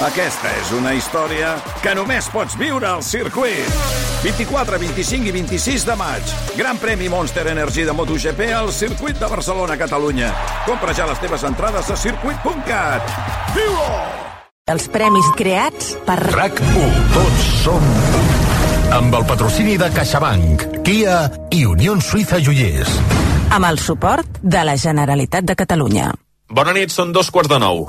Aquesta és una història que només pots viure al circuit. 24, 25 i 26 de maig. Gran premi Monster Energy de MotoGP al circuit de Barcelona, Catalunya. Compra ja les teves entrades a circuit.cat. Viu-ho! Els premis creats per... RAC1. Tots som. Amb el patrocini de CaixaBank, Kia i Unió Suïssa Joiers. Amb el suport de la Generalitat de Catalunya. Bona nit, són dos quarts de nou.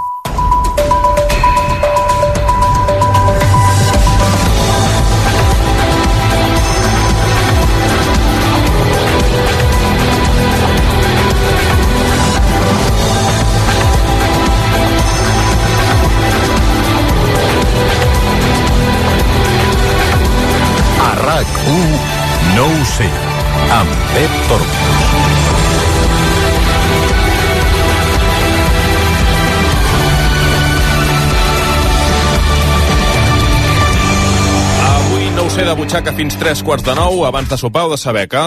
RAC1, no ho sé, amb Pep Tormos. Avui no ho sé de butxaca fins tres quarts de nou, abans de sopar o de saber que...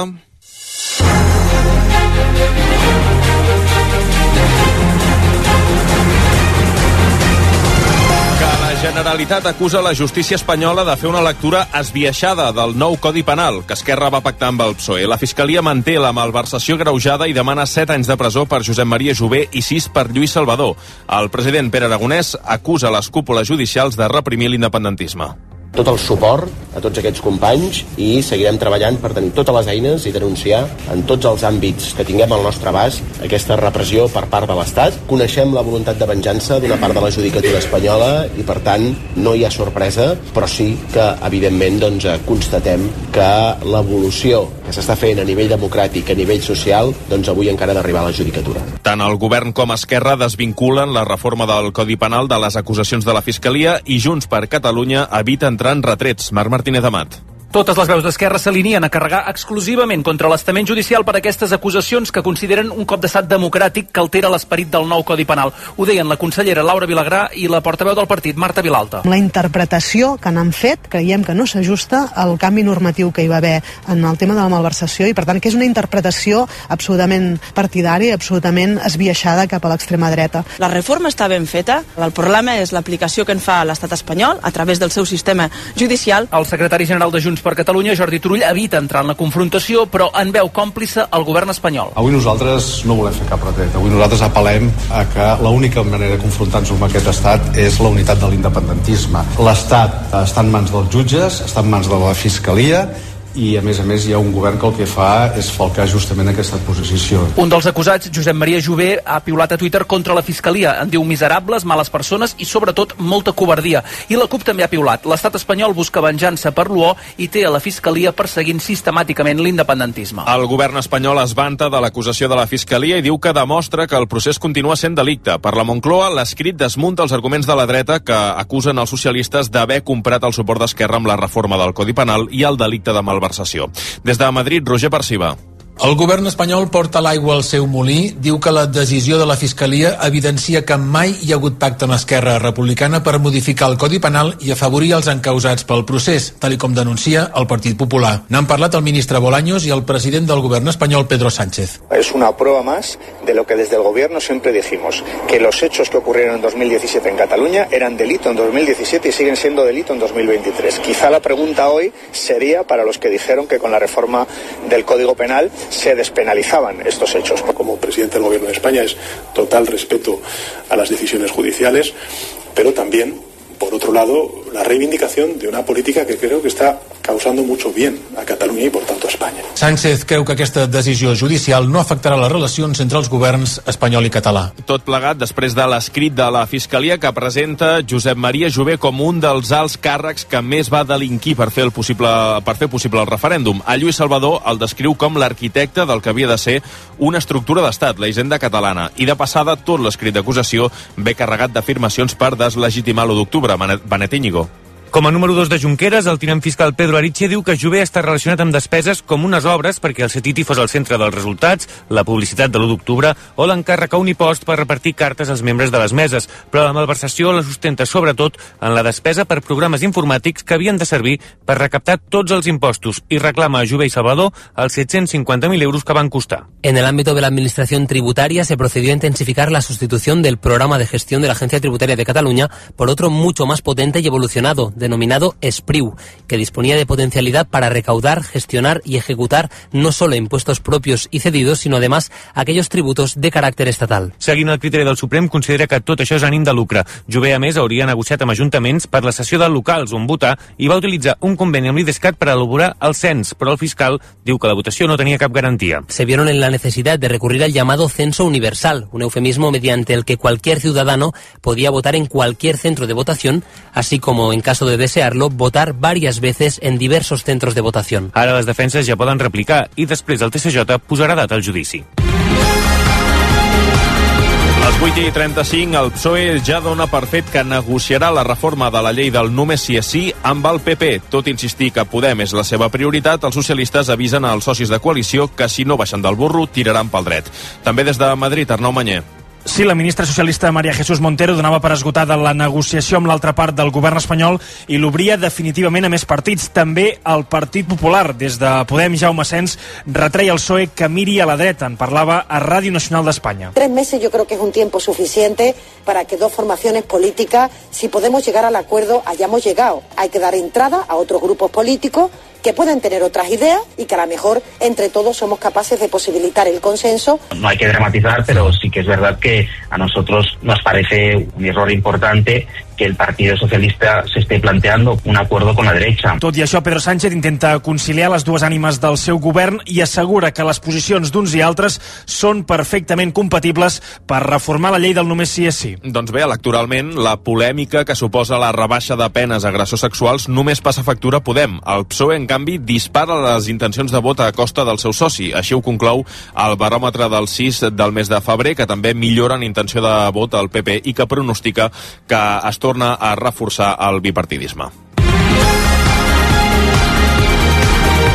Generalitat acusa la justícia espanyola de fer una lectura esbiaixada del nou Codi Penal que Esquerra va pactar amb el PSOE. La Fiscalia manté la malversació greujada i demana 7 anys de presó per Josep Maria Jové i 6 per Lluís Salvador. El president Pere Aragonès acusa les cúpules judicials de reprimir l'independentisme tot el suport a tots aquests companys i seguirem treballant per tenir totes les eines i denunciar en tots els àmbits que tinguem al nostre abast aquesta repressió per part de l'Estat. Coneixem la voluntat de venjança d'una part de la judicatura espanyola i per tant no hi ha sorpresa, però sí que evidentment doncs, constatem que l'evolució que s'està fent a nivell democràtic, a nivell social, doncs avui encara ha d'arribar a la judicatura. Tant el govern com Esquerra desvinculen la reforma del Codi Penal de les acusacions de la Fiscalia i Junts per Catalunya evita entrar en retrets. Marc Martínez Amat. Totes les veus d'Esquerra s'alineen a carregar exclusivament contra l'estament judicial per aquestes acusacions que consideren un cop d'estat democràtic que altera l'esperit del nou Codi Penal. Ho deien la consellera Laura Vilagrà i la portaveu del partit, Marta Vilalta. La interpretació que n'han fet creiem que no s'ajusta al canvi normatiu que hi va haver en el tema de la malversació i per tant que és una interpretació absolutament partidària i absolutament esbiaixada cap a l'extrema dreta. La reforma està ben feta, el problema és l'aplicació que en fa l'estat espanyol a través del seu sistema judicial. El secretari general de Junts per Catalunya, Jordi Turull, evita entrar en la confrontació, però en veu còmplice el govern espanyol. Avui nosaltres no volem fer cap retret. Avui nosaltres apel·lem a que l'única manera de confrontar-nos amb aquest estat és la unitat de l'independentisme. L'estat està en mans dels jutges, està en mans de la fiscalia i a més a més hi ha un govern que el que fa és falcar justament aquesta posició. Un dels acusats, Josep Maria Jové, ha piulat a Twitter contra la Fiscalia. En diu miserables, males persones i sobretot molta covardia. I la CUP també ha piulat. L'estat espanyol busca venjança per l'UO i té a la Fiscalia perseguint sistemàticament l'independentisme. El govern espanyol es vanta de l'acusació de la Fiscalia i diu que demostra que el procés continua sent delicte. Per la Moncloa, l'escrit desmunta els arguments de la dreta que acusen els socialistes d'haver comprat el suport d'Esquerra amb la reforma del Codi Penal i el delicte de malversació malversació. Des de Madrid, Roger Perciba. El govern espanyol porta l'aigua al seu molí, diu que la decisió de la Fiscalia evidencia que mai hi ha hagut pacte amb Esquerra Republicana per modificar el Codi Penal i afavorir els encausats pel procés, tal com denuncia el Partit Popular. N'han parlat el ministre Bolaños i el president del govern espanyol, Pedro Sánchez. Es una prueba más de lo que desde el gobierno siempre dijimos, que los hechos que ocurrieron en 2017 en Cataluña eran delito en 2017 y siguen siendo delito en 2023. Quizá la pregunta hoy sería para los que dijeron que con la reforma del Código Penal se despenalizaban estos hechos. Como presidente del Gobierno de España es total respeto a las decisiones judiciales, pero también, por otro lado, la reivindicación de una política que creo que está causando mucho bien a Catalunya i, per tant, a Espanya. Sánchez creu que aquesta decisió judicial no afectarà les relacions entre els governs espanyol i català. Tot plegat després de l'escrit de la Fiscalia que presenta Josep Maria Jové com un dels alts càrrecs que més va delinquir per fer, el possible, per fer possible el referèndum. A Lluís Salvador el descriu com l'arquitecte del que havia de ser una estructura d'estat, la hisenda catalana. I de passada, tot l'escrit d'acusació ve carregat d'afirmacions per deslegitimar l'1 d'octubre. programa, Com a número 2 de Junqueras, el tinent fiscal Pedro Aritxe diu que Jové està relacionat amb despeses com unes obres perquè el CETITI fos el centre dels resultats, la publicitat de l'1 d'octubre o l'encàrrec a Unipost per repartir cartes als membres de les meses, però la malversació la sustenta sobretot en la despesa per programes informàtics que havien de servir per recaptar tots els impostos i reclama a Jové i Salvador els 750.000 euros que van costar. En el ámbito de la Administración Tributaria se procedió a intensificar la sustitución del programa de gestión de la Agencia Tributaria de Cataluña por otro mucho más potente y evolucionado, denominado SPRIU, que disponía de potencialidad para recaudar, gestionar y ejecutar no solo impuestos propios y cedidos, sino además aquellos tributos de carácter estatal. Seguint el criteri del Suprem, considera que tot això és ànim de lucre. Jové, a més, hauria negociat amb ajuntaments per la sessió de locals on votar i va utilitzar un conveni amb l'IDESCAT per elaborar el cens, però el fiscal diu que la votació no tenia cap garantia. Se vieron en la necesidad de recurrir al llamado censo universal, un eufemismo mediante el que cualquier ciudadano podía votar en cualquier centro de votación, así como, en caso de desearlo, votar varias veces en diversos centros de votación. Ara les defenses ja poden replicar i després el TSJ posarà data al judici. A les 8 i 35, el PSOE ja dona per fet que negociarà la reforma de la llei del només si és sí amb el PP. Tot insistir que Podem és la seva prioritat, els socialistes avisen als socis de coalició que si no baixen del burro tiraran pel dret. També des de Madrid, Arnau Manyer. Sí, la ministra socialista María Jesús Montero donava per esgotada la negociació amb l'altra part del govern espanyol i l'obria definitivament a més partits. També el Partit Popular, des de Podem, Jaume Sens, retreia al PSOE que miri a la dreta. En parlava a Ràdio Nacional d'Espanya. Tres meses yo creo que es un tiempo suficiente para que dos formaciones políticas, si podemos llegar al acuerdo, hayamos llegado. Hay que dar entrada a otros grupos políticos que pueden tener otras ideas y que a lo mejor entre todos somos capaces de posibilitar el consenso. No hay que dramatizar, pero sí que es verdad que a nosotros nos parece un error importante que el Partido Socialista se esté planteando un acuerdo con la derecha. Tot i això, Pedro Sánchez intenta conciliar les dues ànimes del seu govern i assegura que les posicions d'uns i altres són perfectament compatibles per reformar la llei del només sí és sí. Doncs bé, electoralment, la polèmica que suposa la rebaixa de penes a agressors sexuals només passa factura a Podem. El PSOE, en canvi, dispara les intencions de vot a costa del seu soci. Així ho conclou el baròmetre del 6 del mes de febrer, que també millora en intenció de vot al PP i que pronostica que es torna a reforçar el bipartidisme.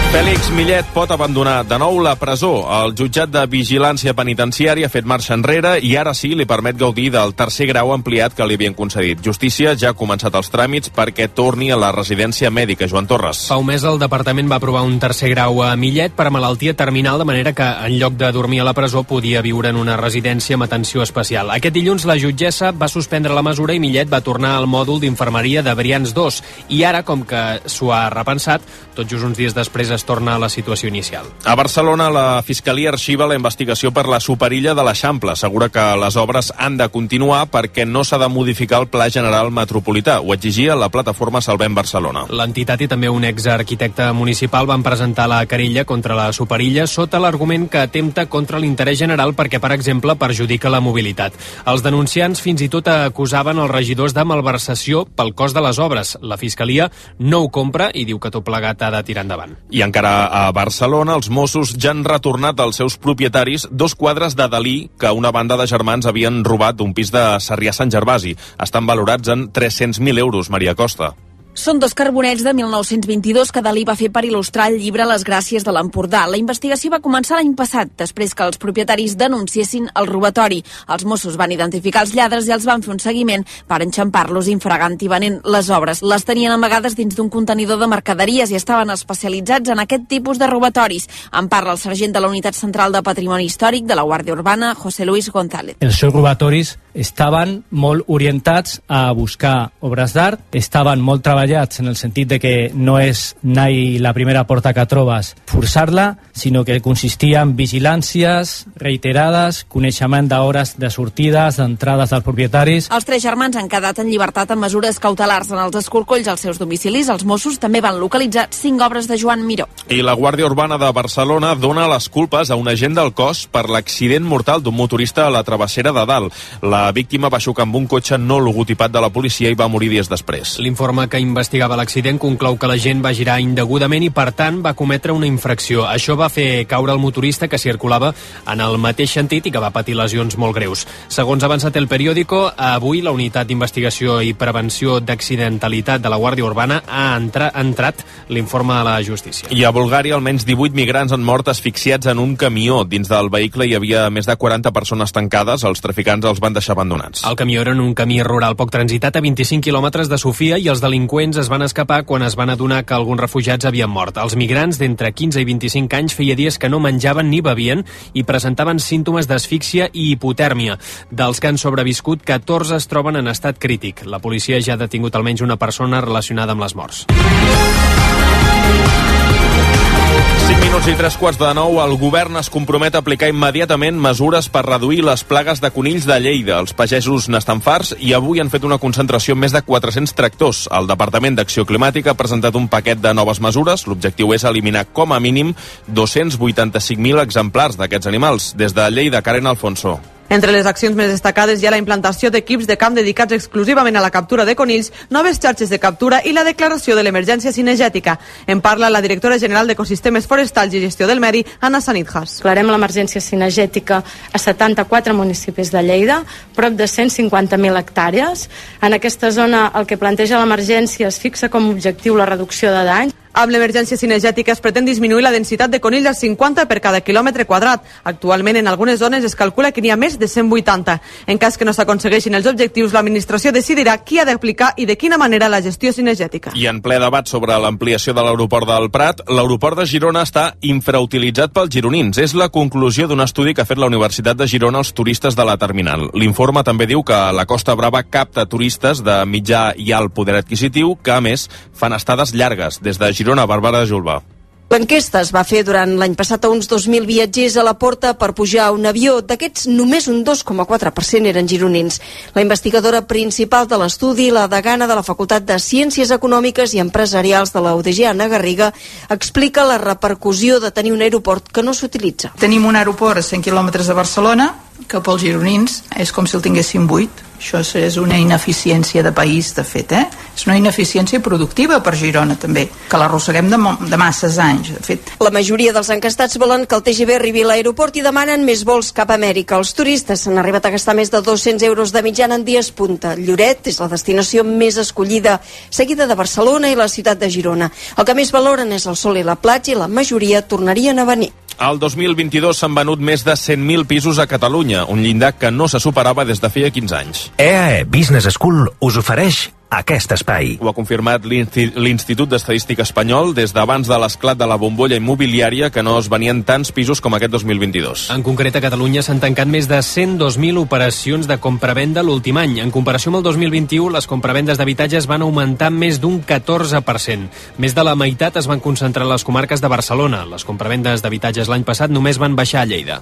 Fèlix Millet pot abandonar de nou la presó. El jutjat de vigilància penitenciària ha fet marxa enrere i ara sí li permet gaudir del tercer grau ampliat que li havien concedit. Justícia ja ha començat els tràmits perquè torni a la residència mèdica. Joan Torres. Fa un mes el departament va aprovar un tercer grau a Millet per a malaltia terminal, de manera que en lloc de dormir a la presó podia viure en una residència amb atenció especial. Aquest dilluns la jutgessa va suspendre la mesura i Millet va tornar al mòdul d'infermeria de Brians 2. I ara, com que s'ho ha repensat, tot just uns dies després es torna a la situació inicial. A Barcelona, la Fiscalia arxiva la investigació per la superilla de l'Eixample. Assegura que les obres han de continuar perquè no s'ha de modificar el Pla General Metropolità. Ho exigia la plataforma Salvem Barcelona. L'entitat i també un exarquitecte municipal van presentar la querella contra la superilla sota l'argument que atempta contra l'interès general perquè, per exemple, perjudica la mobilitat. Els denunciants fins i tot acusaven els regidors de malversació pel cost de les obres. La Fiscalia no ho compra i diu que tot plegat ha de tirar endavant. I encara a Barcelona, els Mossos ja han retornat als seus propietaris dos quadres de Dalí que una banda de germans havien robat d'un pis de Sarrià Sant Gervasi. Estan valorats en 300.000 euros, Maria Costa. Són dos carbonets de 1922 que Dalí va fer per il·lustrar el llibre Les Gràcies de l'Empordà. La investigació va començar l'any passat, després que els propietaris denunciessin el robatori. Els Mossos van identificar els lladres i els van fer un seguiment per enxampar-los infragant i venent les obres. Les tenien amagades dins d'un contenidor de mercaderies i estaven especialitzats en aquest tipus de robatoris. En parla el sergent de la Unitat Central de Patrimoni Històric de la Guàrdia Urbana, José Luis González. Els seus robatoris estaven molt orientats a buscar obres d'art, estaven molt treballats en el sentit de que no és anar la primera porta que trobes forçar-la, sinó que consistia en vigilàncies reiterades, coneixement d'hores de sortides, d'entrades dels propietaris. Els tres germans han quedat en llibertat amb mesures cautelars en els escorcolls als seus domicilis. Els Mossos també van localitzar cinc obres de Joan Miró. I la Guàrdia Urbana de Barcelona dona les culpes a un agent del cos per l'accident mortal d'un motorista a la travessera de dalt. La víctima va xocar amb un cotxe no logotipat de la policia i va morir dies després. L'informe que investigava l'accident conclou que la gent va girar indegudament i, per tant, va cometre una infracció. Això va fer caure el motorista que circulava en el mateix sentit i que va patir lesions molt greus. Segons ha avançat el periòdico, avui la Unitat d'Investigació i Prevenció d'Accidentalitat de la Guàrdia Urbana ha entra, entrat l'informe de la justícia. I a Bulgària, almenys 18 migrants han mort asfixiats en un camió. Dins del vehicle hi havia més de 40 persones tancades. Els traficants els van deixar abandonats. El camió era en un camí rural poc transitat a 25 quilòmetres de Sofia i els delinqüents es van escapar quan es van adonar que alguns refugiats havien mort. Els migrants d'entre 15 i 25 anys feia dies que no menjaven ni bevien i presentaven símptomes d'asfíxia i hipotèrmia. Dels que han sobreviscut, 14 es troben en estat crític. La policia ja ha detingut almenys una persona relacionada amb les morts. 5 minuts i 3 quarts de nou, el govern es compromet a aplicar immediatament mesures per reduir les plagues de conills de Lleida. Els pagesos n'estan farts i avui han fet una concentració amb més de 400 tractors. El Departament d'Acció Climàtica ha presentat un paquet de noves mesures. L'objectiu és eliminar com a mínim 285.000 exemplars d'aquests animals. Des de Lleida, Karen Alfonso. Entre les accions més destacades hi ha la implantació d'equips de camp dedicats exclusivament a la captura de conills, noves xarxes de captura i la declaració de l'emergència cinegètica. En parla la directora general d'Ecosistemes Forestals i Gestió del Medi, Anna Sanitjas. Declarem l'emergència cinegètica a 74 municipis de Lleida, prop de 150.000 hectàrees. En aquesta zona el que planteja l'emergència es fixa com a objectiu la reducció de danys. Amb l'emergència cinegètica es pretén disminuir la densitat de conills al 50 per cada quilòmetre quadrat. Actualment, en algunes zones es calcula que n'hi ha més de 180. En cas que no s'aconsegueixin els objectius, l'administració decidirà qui ha d'aplicar i de quina manera la gestió cinegètica. I en ple debat sobre l'ampliació de l'aeroport del Prat, l'aeroport de Girona està infrautilitzat pels gironins. És la conclusió d'un estudi que ha fet la Universitat de Girona als turistes de la terminal. L'informe també diu que la Costa Brava capta turistes de mitjà i alt poder adquisitiu que, a més, fan estades llargues des de Girona, Bàrbara Julba. L'enquesta es va fer durant l'any passat a uns 2.000 viatgers a la porta per pujar a un avió. D'aquests, només un 2,4% eren gironins. La investigadora principal de l'estudi, la degana de la Facultat de Ciències Econòmiques i Empresarials de la UDG, Anna Garriga, explica la repercussió de tenir un aeroport que no s'utilitza. Tenim un aeroport a 100 quilòmetres de Barcelona, que pels gironins és com si el tinguéssim buit. Això és una ineficiència de país, de fet, eh? És una ineficiència productiva per Girona, també, que l'arrosseguem de, de masses anys, de fet. La majoria dels encastats volen que el TGV arribi a l'aeroport i demanen més vols cap a Amèrica. Els turistes s'han arribat a gastar més de 200 euros de mitjana en dies punta. Lloret és la destinació més escollida, seguida de Barcelona i la ciutat de Girona. El que més valoren és el sol i la platja i la majoria tornarien a venir. Al 2022 s'han venut més de 100.000 pisos a Catalunya, un llindar que no se superava des de feia 15 anys. EAE Business School us ofereix aquest espai. Ho ha confirmat l'Institut d'Estadística Espanyol des d'abans de l'esclat de la bombolla immobiliària que no es venien tants pisos com aquest 2022. En concret, a Catalunya s'han tancat més de 102.000 operacions de compravenda l'últim any. En comparació amb el 2021, les compravendes d'habitatges van augmentar més d'un 14%. Més de la meitat es van concentrar a les comarques de Barcelona. Les compravendes d'habitatges l'any passat només van baixar a Lleida.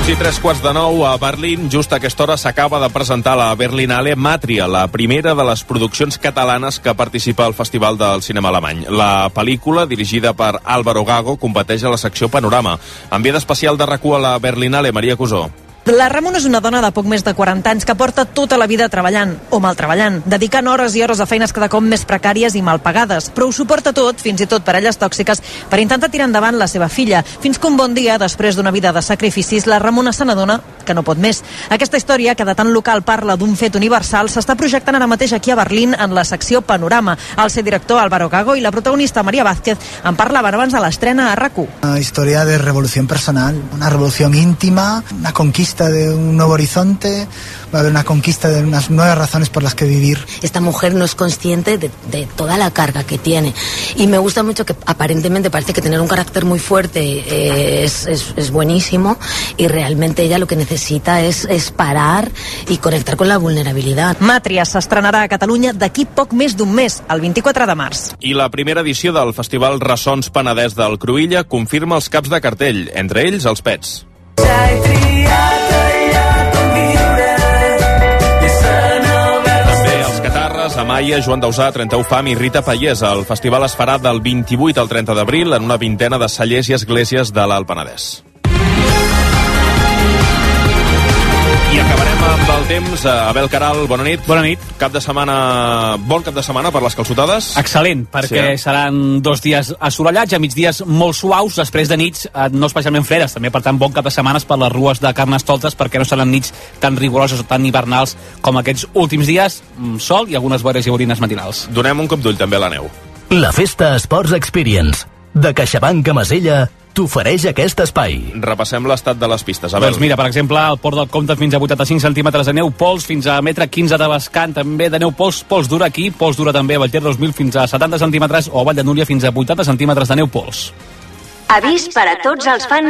Minuts i 3 quarts de nou a Berlín. Just a aquesta hora s'acaba de presentar la Berlinale Matria, la primera de les produccions catalanes que participa al Festival del Cinema Alemany. La pel·lícula, dirigida per Álvaro Gago, competeix a la secció Panorama. Enviada especial de RAC1 a la Berlinale, Maria Cusó. La Ramona és una dona de poc més de 40 anys que porta tota la vida treballant, o mal treballant, dedicant hores i hores a feines cada cop més precàries i mal pagades, però ho suporta tot, fins i tot parelles tòxiques, per intentar tirar endavant la seva filla, fins que un bon dia, després d'una vida de sacrificis, la Ramona se n'adona que no pot més. Aquesta història, que de tant local parla d'un fet universal, s'està projectant ara mateix aquí a Berlín en la secció Panorama. El seu director, Álvaro Gago, i la protagonista, Maria Vázquez, en parlaven abans de l'estrena a RAC1. Una historia de revolución personal, una revolución íntima, una conquista de un nuevo horizonte, va a haber una conquista de unas nuevas razones por las que vivir. Esta mujer no es consciente de, de toda la carga que tiene. Y me gusta mucho que aparentemente parece que tener un carácter muy fuerte eh, es, es, es, buenísimo y realmente ella lo que necesita es, es parar y conectar con la vulnerabilidad. Matria s'estrenarà a Catalunya d'aquí poc més d'un mes, el 24 de març. I la primera edició del Festival Ressons Penedès del Cruïlla confirma els caps de cartell, entre ells els pets. Amaya, Joan Dausà, 31 Fam i Rita Pallés. El festival es farà del 28 al 30 d'abril en una vintena de cellers i esglésies de l'Alt Penedès. I acabarem amb el temps. Eh, Abel Caral, bona nit. Bona nit. Cap de setmana... Bon cap de setmana per les calçotades? Excel·lent, perquè Sí, seran dos dies assolellats, a migdies molt suaus, després de nits eh, no especialment fredes, també per tant bon cap de setmanes per les rues de Carnestoltes, perquè no seran nits tan rigoroses o tan hivernals com aquests últims dies, mm, sol i algunes boires i orines matinals. Donem un cop d'ull també a la neu. La Festa Sports Experience de CaixaBank a Masella t'ofereix aquest espai. Repassem l'estat de les pistes. Abel. Doncs mira, per exemple, al Port del Comte fins a 85 centímetres de neu, pols fins a metre 15 de Bascant, també de neu pols, pols dura aquí, pols dura també a Vallter 2000 fins a 70 centímetres o a Vall de Núria fins a 80 centímetres de neu pols. Avís per a tots els fans